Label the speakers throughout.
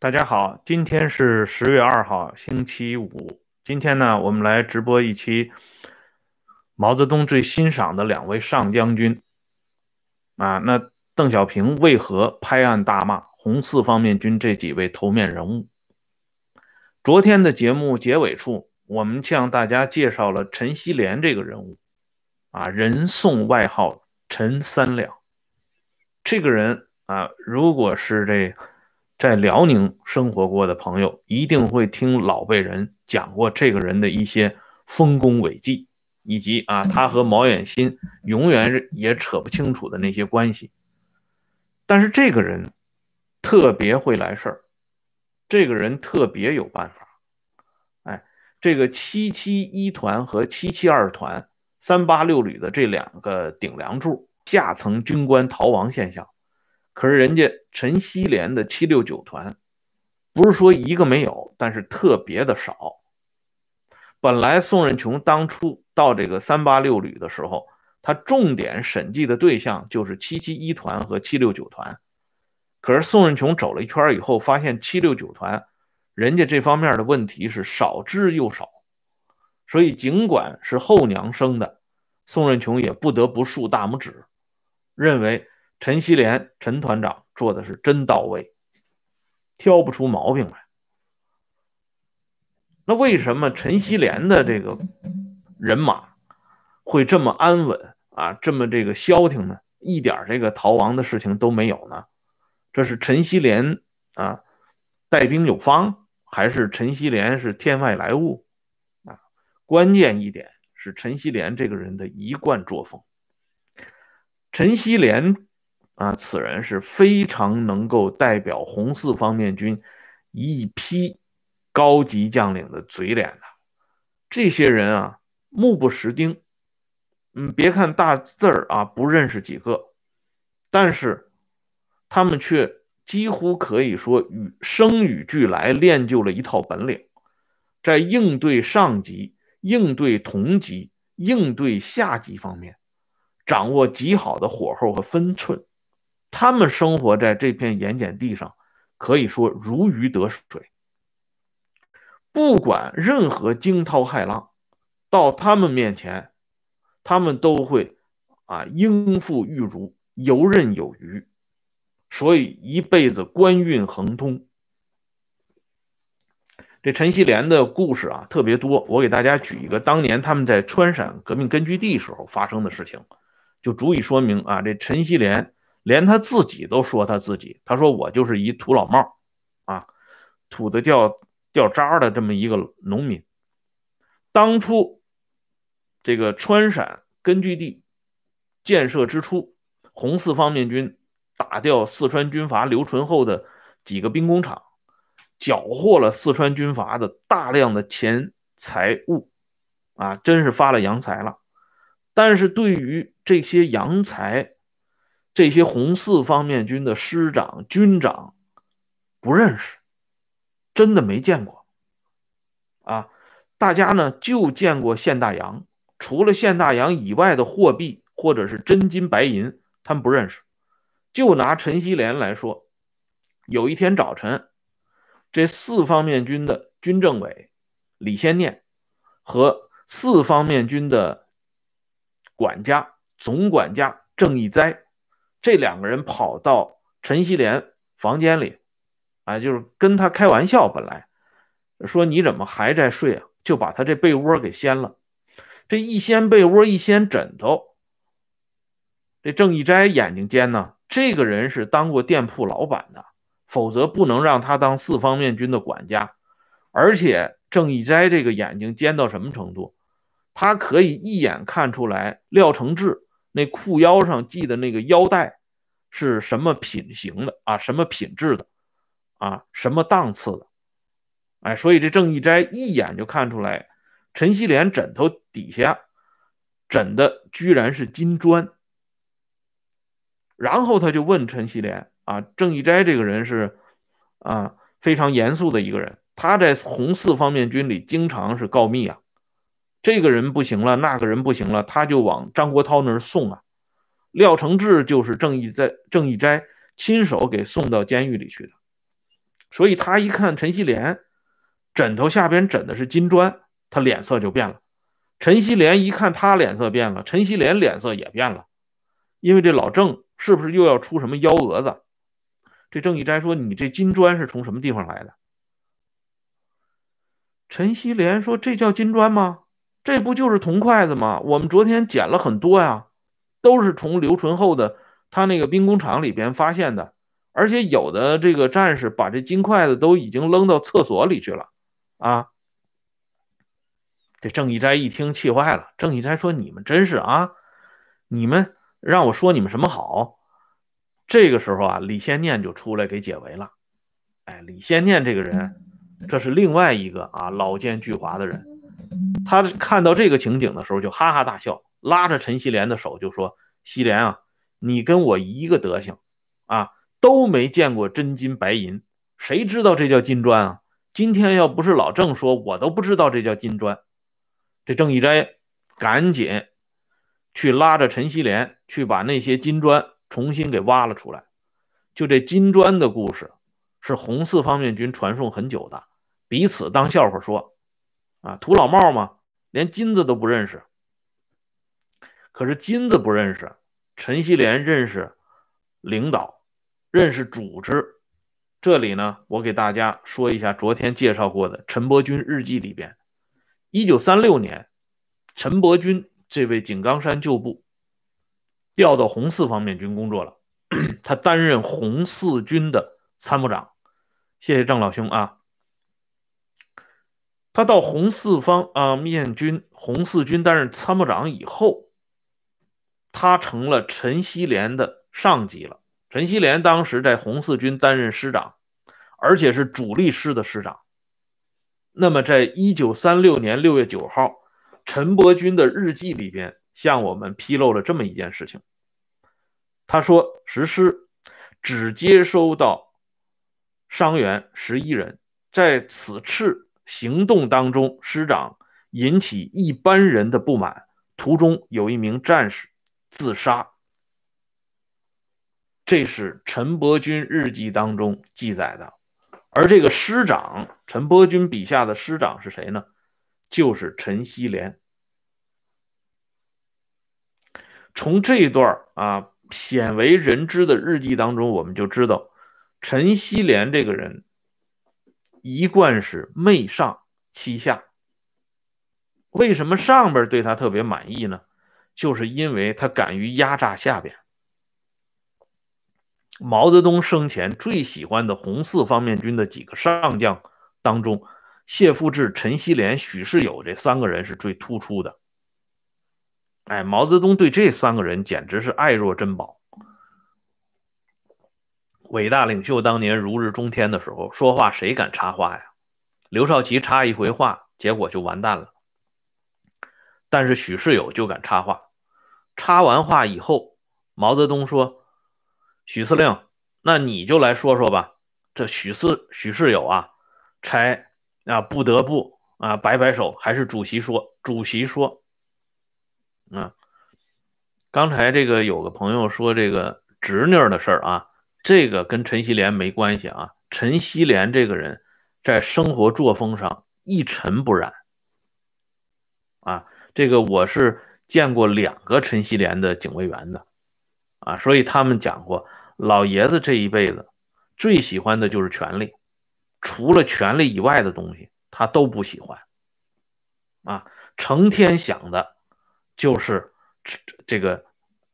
Speaker 1: 大家好，今天是十月二号，星期五。今天呢，我们来直播一期毛泽东最欣赏的两位上将军啊。那邓小平为何拍案大骂红四方面军这几位头面人物？昨天的节目结尾处，我们向大家介绍了陈锡联这个人物啊，人送外号陈三两。这个人啊，如果是这。在辽宁生活过的朋友一定会听老辈人讲过这个人的一些丰功伟绩，以及啊他和毛远新永远也扯不清楚的那些关系。但是这个人特别会来事儿，这个人特别有办法。哎，这个七七一团和七七二团三八六旅的这两个顶梁柱下层军官逃亡现象。可是人家陈锡联的七六九团，不是说一个没有，但是特别的少。本来宋任穷当初到这个三八六旅的时候，他重点审计的对象就是七七一团和七六九团。可是宋任穷走了一圈以后，发现七六九团人家这方面的问题是少之又少，所以尽管是后娘生的，宋任穷也不得不竖大拇指，认为。陈锡联陈团长做的是真到位，挑不出毛病来。那为什么陈锡联的这个人马会这么安稳啊，这么这个消停呢？一点这个逃亡的事情都没有呢？这是陈锡联啊带兵有方，还是陈锡联是天外来物啊？关键一点是陈锡联这个人的一贯作风，陈锡联。啊，此人是非常能够代表红四方面军一批高级将领的嘴脸的。这些人啊，目不识丁。嗯，别看大字儿啊，不认识几个，但是他们却几乎可以说与生与俱来，练就了一套本领，在应对上级、应对同级、应对下级方面，掌握极好的火候和分寸。他们生活在这片盐碱地上，可以说如鱼得水。不管任何惊涛骇浪，到他们面前，他们都会啊应付玉如，游刃有余。所以一辈子官运亨通。这陈锡联的故事啊特别多，我给大家举一个当年他们在川陕革命根据地时候发生的事情，就足以说明啊这陈锡联。连他自己都说他自己，他说我就是一土老帽，啊，土的掉掉渣的这么一个农民。当初这个川陕根据地建设之初，红四方面军打掉四川军阀刘存厚的几个兵工厂，缴获了四川军阀的大量的钱财物，啊，真是发了洋财了。但是对于这些洋财，这些红四方面军的师长、军长不认识，真的没见过啊！大家呢就见过现大洋，除了现大洋以外的货币或者是真金白银，他们不认识。就拿陈锡联来说，有一天早晨，这四方面军的军政委李先念和四方面军的管家总管家郑义哉。这两个人跑到陈锡联房间里，啊，就是跟他开玩笑。本来说你怎么还在睡啊？就把他这被窝给掀了。这一掀被窝，一掀枕头，这郑义斋眼睛尖呢。这个人是当过店铺老板的，否则不能让他当四方面军的管家。而且郑义斋这个眼睛尖到什么程度？他可以一眼看出来廖承志。那裤腰上系的那个腰带是什么品行的啊？什么品质的啊？什么档次的？哎，所以这郑义斋一眼就看出来，陈锡联枕头底下枕的居然是金砖。然后他就问陈锡联啊，郑义斋这个人是啊非常严肃的一个人，他在红四方面军里经常是告密啊。这个人不行了，那个人不行了，他就往张国焘那儿送啊。廖承志就是郑义在郑义斋亲手给送到监狱里去的。所以他一看陈锡联枕头下边枕的是金砖，他脸色就变了。陈锡联一看他脸色变了，陈锡联脸色也变了，因为这老郑是不是又要出什么幺蛾子？这郑义斋说：“你这金砖是从什么地方来的？”陈锡联说：“这叫金砖吗？这不就是铜筷子吗？我们昨天捡了很多呀，都是从刘存厚的他那个兵工厂里边发现的，而且有的这个战士把这金筷子都已经扔到厕所里去了啊。”这郑义斋一听气坏了。郑义斋说：“你们真是啊，你们让我说你们什么好？”这个时候啊，李先念就出来给解围了。哎，李先念这个人。这是另外一个啊老奸巨猾的人，他看到这个情景的时候就哈哈大笑，拉着陈锡联的手就说：“锡联啊，你跟我一个德行啊，都没见过真金白银，谁知道这叫金砖啊？今天要不是老郑说，我都不知道这叫金砖。”这郑义斋赶紧去拉着陈锡联去把那些金砖重新给挖了出来。就这金砖的故事。是红四方面军传颂很久的，彼此当笑话说，啊，土老帽嘛，连金子都不认识。可是金子不认识，陈锡联认识领导，认识组织。这里呢，我给大家说一下昨天介绍过的陈伯钧日记里边，一九三六年，陈伯钧这位井冈山旧部调到红四方面军工作了，他担任红四军的参谋长。谢谢郑老兄啊！他到红四方啊面军红四军担任参谋长以后，他成了陈锡联的上级了。陈锡联当时在红四军担任师长，而且是主力师的师长。那么，在一九三六年六月九号，陈伯钧的日记里边向我们披露了这么一件事情。他说：“实施只接收到。”伤员十一人，在此次行动当中，师长引起一般人的不满，途中有一名战士自杀。这是陈伯钧日记当中记载的，而这个师长陈伯钧笔下的师长是谁呢？就是陈锡联。从这段啊鲜为人知的日记当中，我们就知道。陈锡联这个人一贯是媚上欺下。为什么上边对他特别满意呢？就是因为他敢于压榨下边。毛泽东生前最喜欢的红四方面军的几个上将当中，谢富治、陈锡联、许世友这三个人是最突出的。哎，毛泽东对这三个人简直是爱若珍宝。伟大领袖当年如日中天的时候，说话谁敢插话呀？刘少奇插一回话，结果就完蛋了。但是许世友就敢插话，插完话以后，毛泽东说：“许司令，那你就来说说吧。这许四许世友啊，差啊不得不啊摆摆手，还是主席说，主席说。啊，刚才这个有个朋友说这个侄女的事儿啊。”这个跟陈锡联没关系啊！陈锡联这个人，在生活作风上一尘不染啊。这个我是见过两个陈锡联的警卫员的啊，所以他们讲过，老爷子这一辈子最喜欢的就是权力，除了权力以外的东西他都不喜欢啊，成天想的就是这个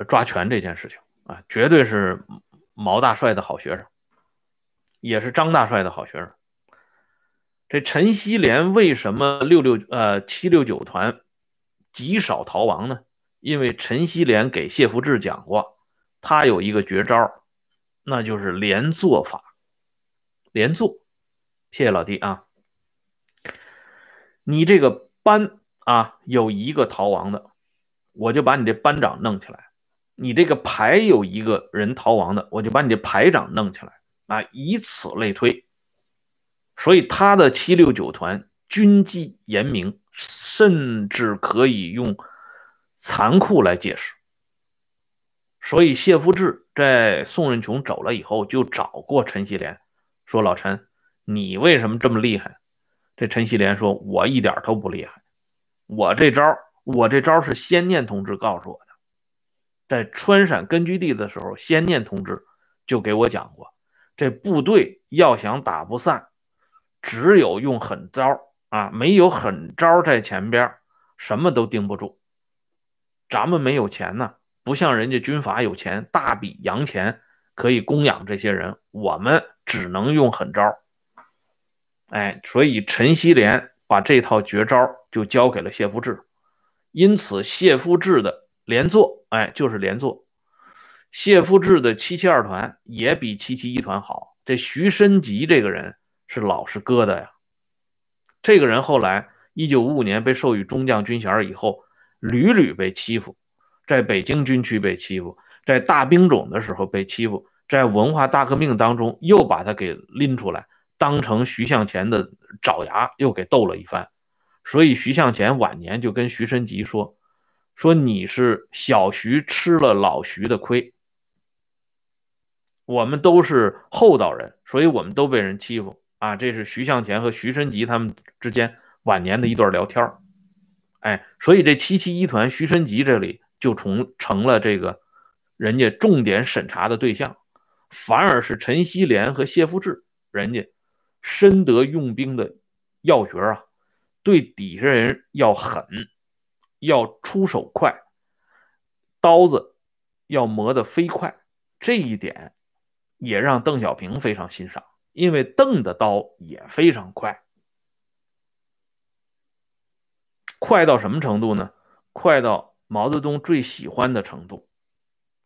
Speaker 1: 抓权这件事情啊，绝对是。毛大帅的好学生，也是张大帅的好学生。这陈锡联为什么六六呃七六九团极少逃亡呢？因为陈锡联给谢福志讲过，他有一个绝招，那就是连坐法。连坐，谢谢老弟啊。你这个班啊有一个逃亡的，我就把你这班长弄起来。你这个排有一个人逃亡的，我就把你这排长弄起来啊，以此类推。所以他的七六九团军纪严明，甚至可以用残酷来解释。所以谢福志在宋任穷走了以后，就找过陈锡联，说：“老陈，你为什么这么厉害？”这陈锡联说：“我一点都不厉害，我这招，我这招是先念同志告诉我的，在川陕根据地的时候，先念同志就给我讲过，这部队要想打不散，只有用狠招啊，没有狠招在前边，什么都盯不住。咱们没有钱呢。”不像人家军阀有钱，大笔洋钱可以供养这些人，我们只能用狠招。哎，所以陈锡联把这套绝招就交给了谢富治，因此谢富治的连坐，哎，就是连坐。谢富治的七七二团也比七七一团好。这徐申吉这个人是老实疙瘩呀，这个人后来一九五五年被授予中将军衔以后，屡屡被欺负。在北京军区被欺负，在大兵种的时候被欺负，在文化大革命当中又把他给拎出来，当成徐向前的爪牙，又给斗了一番。所以徐向前晚年就跟徐申吉说：“说你是小徐吃了老徐的亏，我们都是厚道人，所以我们都被人欺负啊。”这是徐向前和徐申吉他们之间晚年的一段聊天哎，所以这七七一团徐申吉这里。就从成了这个人家重点审查的对象，反而是陈锡联和谢富治，人家深得用兵的要诀啊，对底下人要狠，要出手快，刀子要磨得飞快，这一点也让邓小平非常欣赏，因为邓的刀也非常快，快到什么程度呢？快到。毛泽东最喜欢的程度，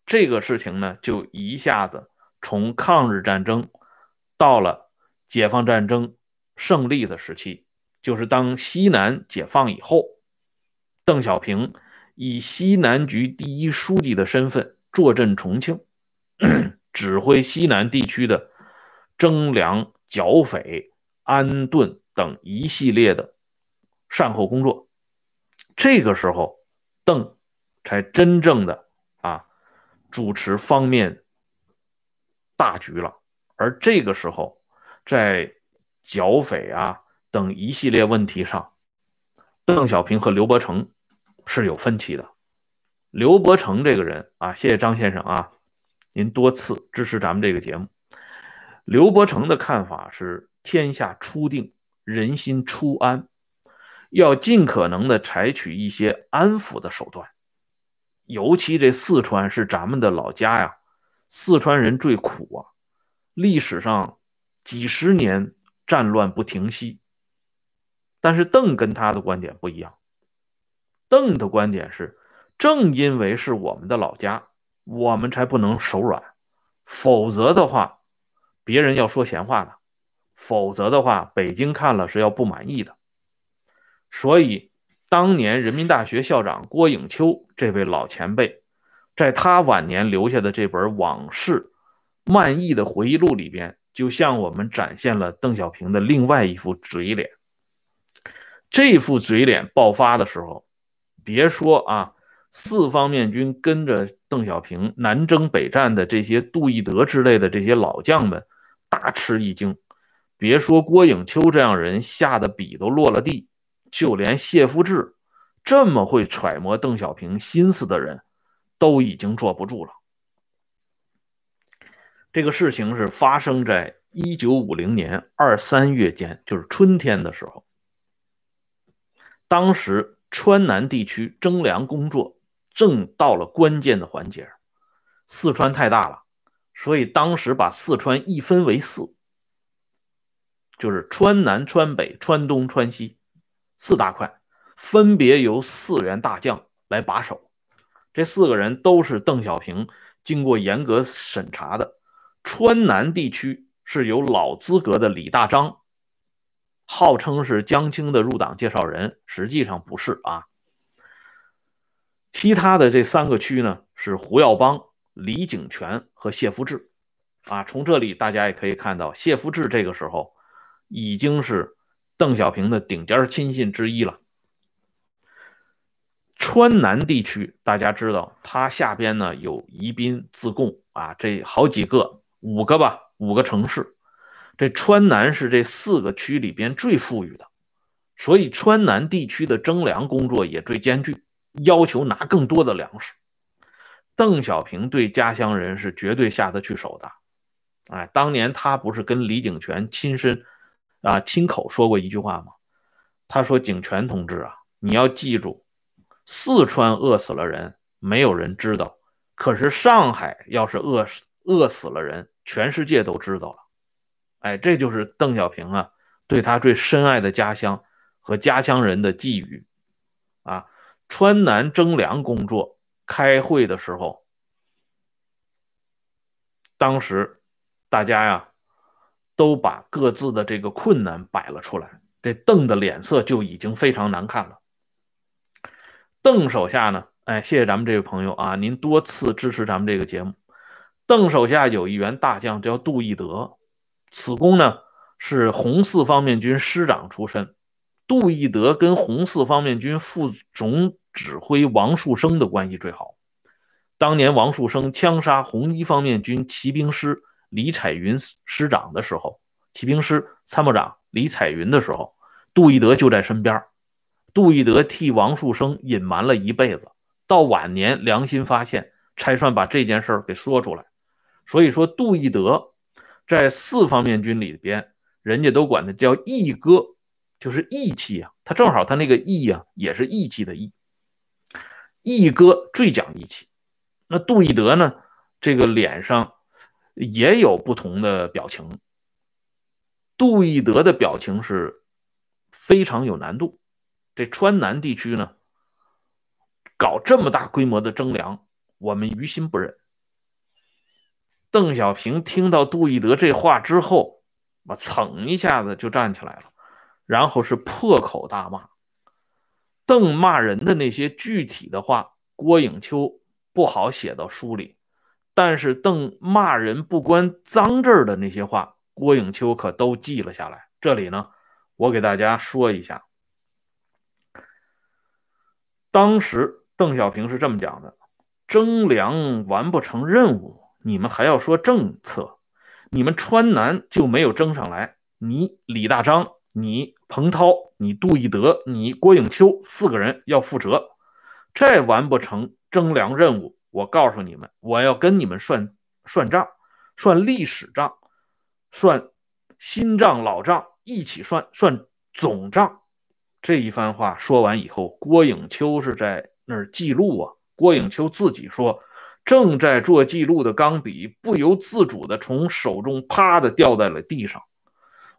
Speaker 1: 这个事情呢，就一下子从抗日战争到了解放战争胜利的时期，就是当西南解放以后，邓小平以西南局第一书记的身份坐镇重庆，指挥西南地区的征粮、剿匪、安顿等一系列的善后工作。这个时候。邓才真正的啊主持方面大局了，而这个时候，在剿匪啊等一系列问题上，邓小平和刘伯承是有分歧的。刘伯承这个人啊，谢谢张先生啊，您多次支持咱们这个节目。刘伯承的看法是：天下初定，人心初安。要尽可能的采取一些安抚的手段，尤其这四川是咱们的老家呀，四川人最苦啊，历史上几十年战乱不停息。但是邓跟他的观点不一样，邓的观点是，正因为是我们的老家，我们才不能手软，否则的话，别人要说闲话的，否则的话，北京看了是要不满意的。所以，当年人民大学校长郭颖秋这位老前辈，在他晚年留下的这本往事漫溢的回忆录里边，就向我们展现了邓小平的另外一副嘴脸。这副嘴脸爆发的时候，别说啊，四方面军跟着邓小平南征北战的这些杜义德之类的这些老将们大吃一惊，别说郭颖秋这样人吓得笔都落了地。就连谢富治这么会揣摩邓小平心思的人，都已经坐不住了。这个事情是发生在一九五零年二三月间，就是春天的时候。当时川南地区征粮工作正到了关键的环节，四川太大了，所以当时把四川一分为四，就是川南、川北、川东、川西。四大块分别由四员大将来把守，这四个人都是邓小平经过严格审查的。川南地区是由老资格的李大章，号称是江青的入党介绍人，实际上不是啊。其他的这三个区呢，是胡耀邦、李井泉和谢福治。啊，从这里大家也可以看到，谢福治这个时候已经是。邓小平的顶尖亲信之一了。川南地区，大家知道，他下边呢有宜宾、自贡啊，这好几个，五个吧，五个城市。这川南是这四个区里边最富裕的，所以川南地区的征粮工作也最艰巨，要求拿更多的粮食。邓小平对家乡人是绝对下得去手的。哎，当年他不是跟李景泉亲身啊亲口说过一句话吗？他说：“景泉同志啊，你要记住，四川饿死了人，没有人知道；可是上海要是饿死饿死了人，全世界都知道了。”哎，这就是邓小平啊，对他最深爱的家乡和家乡人的寄语啊。川南征粮工作开会的时候，当时大家呀都把各自的这个困难摆了出来，这邓的脸色就已经非常难看了。邓手下呢，哎，谢谢咱们这位朋友啊，您多次支持咱们这个节目。邓手下有一员大将叫杜义德。此公呢是红四方面军师长出身，杜义德跟红四方面军副总指挥王树声的关系最好。当年王树声枪杀红一方面军骑兵师李彩云师长的时候，骑兵师参谋长李彩云的时候，杜义德就在身边。杜义德替王树声隐瞒了一辈子，到晚年良心发现，才算把这件事给说出来。所以说，杜义德。在四方面军里边，人家都管他叫义哥，就是义气啊。他正好他那个义啊，也是义气的义。义哥最讲义气。那杜义德呢，这个脸上也有不同的表情。杜义德的表情是非常有难度。这川南地区呢，搞这么大规模的征粮，我们于心不忍。邓小平听到杜义德这话之后，我噌一下子就站起来了，然后是破口大骂。邓骂人的那些具体的话，郭颖秋不好写到书里，但是邓骂人不关脏字的那些话，郭颖秋可都记了下来。这里呢，我给大家说一下，当时邓小平是这么讲的：征粮完不成任务。你们还要说政策？你们川南就没有征上来？你李大章、你彭涛、你杜义德、你郭颖秋四个人要负责，再完不成征粮任务，我告诉你们，我要跟你们算算账，算历史账，算新账老账一起算，算总账。这一番话说完以后，郭颖秋是在那儿记录啊。郭颖秋自己说。正在做记录的钢笔不由自主地从手中啪的掉在了地上。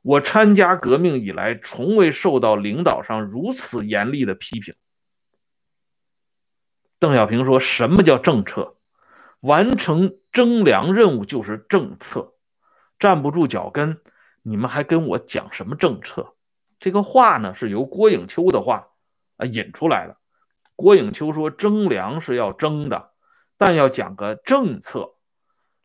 Speaker 1: 我参加革命以来，从未受到领导上如此严厉的批评。邓小平说：“什么叫政策？完成征粮任务就是政策，站不住脚跟，你们还跟我讲什么政策？”这个话呢，是由郭颖秋的话啊引出来的。郭颖秋说：“征粮是要征的。”但要讲个政策，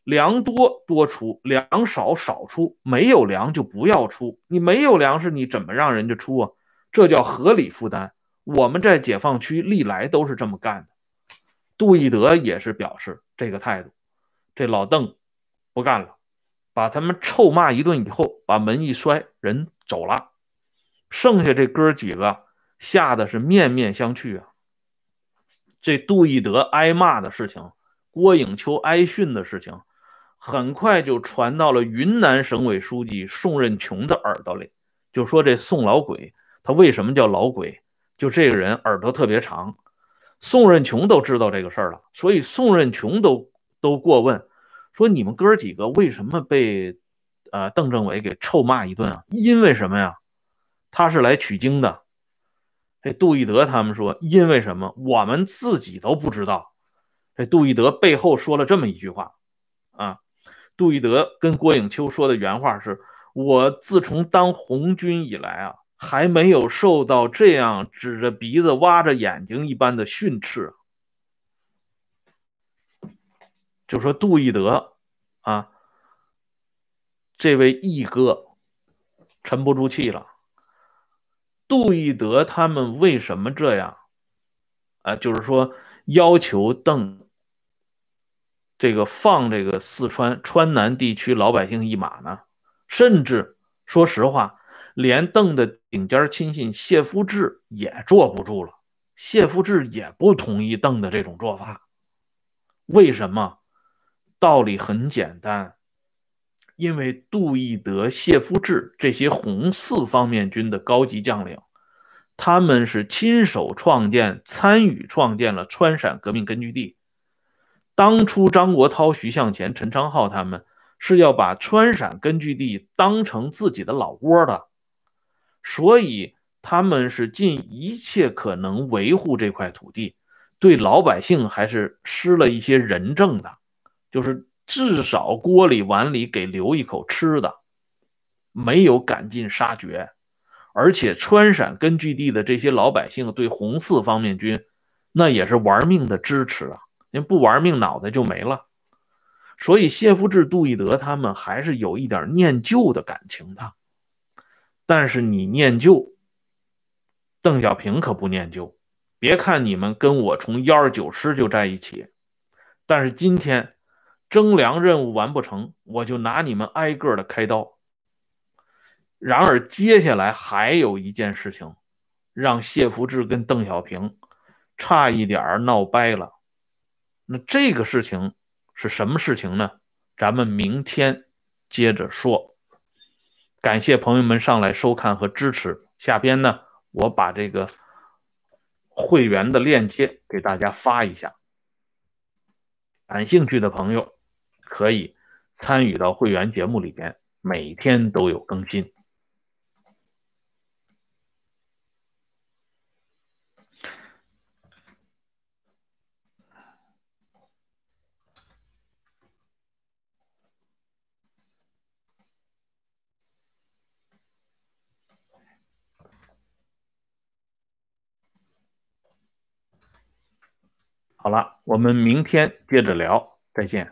Speaker 1: 粮多多出，粮少少出，没有粮就不要出。你没有粮食，你怎么让人家出啊？这叫合理负担。我们在解放区历来都是这么干的。杜义德也是表示这个态度。这老邓不干了，把他们臭骂一顿以后，把门一摔，人走了。剩下这哥几个吓得是面面相觑啊。这杜义德挨骂的事情，郭颖秋挨训的事情，很快就传到了云南省委书记宋任穷的耳朵里。就说这宋老鬼，他为什么叫老鬼？就这个人耳朵特别长，宋任穷都知道这个事儿了，所以宋任穷都都过问，说你们哥几个为什么被呃邓政委给臭骂一顿啊？因为什么呀？他是来取经的。这杜义德他们说，因为什么？我们自己都不知道。这杜义德背后说了这么一句话啊。杜义德跟郭颖秋说的原话是：“我自从当红军以来啊，还没有受到这样指着鼻子挖着眼睛一般的训斥。”就说杜义德啊，这位义哥沉不住气了。杜义德他们为什么这样？啊，就是说要求邓这个放这个四川川南地区老百姓一马呢？甚至说实话，连邓的顶尖亲信谢夫治也坐不住了。谢夫治也不同意邓的这种做法。为什么？道理很简单，因为杜义德、谢夫治这些红四方面军的高级将领，他们是亲手创建、参与创建了川陕革命根据地。当初张国焘、徐向前、陈昌浩他们是要把川陕根据地当成自己的老窝的，所以他们是尽一切可能维护这块土地，对老百姓还是施了一些仁政的，就是至少锅里碗里给留一口吃的，没有赶尽杀绝。而且川陕根据地的这些老百姓对红四方面军那也是玩命的支持啊。您不玩命，脑袋就没了。所以谢夫治、杜义德他们还是有一点念旧的感情的。但是你念旧，邓小平可不念旧。别看你们跟我从幺二九师就在一起，但是今天征粮任务完不成，我就拿你们挨个的开刀。然而接下来还有一件事情，让谢福治跟邓小平差一点闹掰了。那这个事情是什么事情呢？咱们明天接着说。感谢朋友们上来收看和支持。下边呢，我把这个会员的链接给大家发一下，感兴趣的朋友可以参与到会员节目里边，每天都有更新。好了，我们明天接着聊，再见。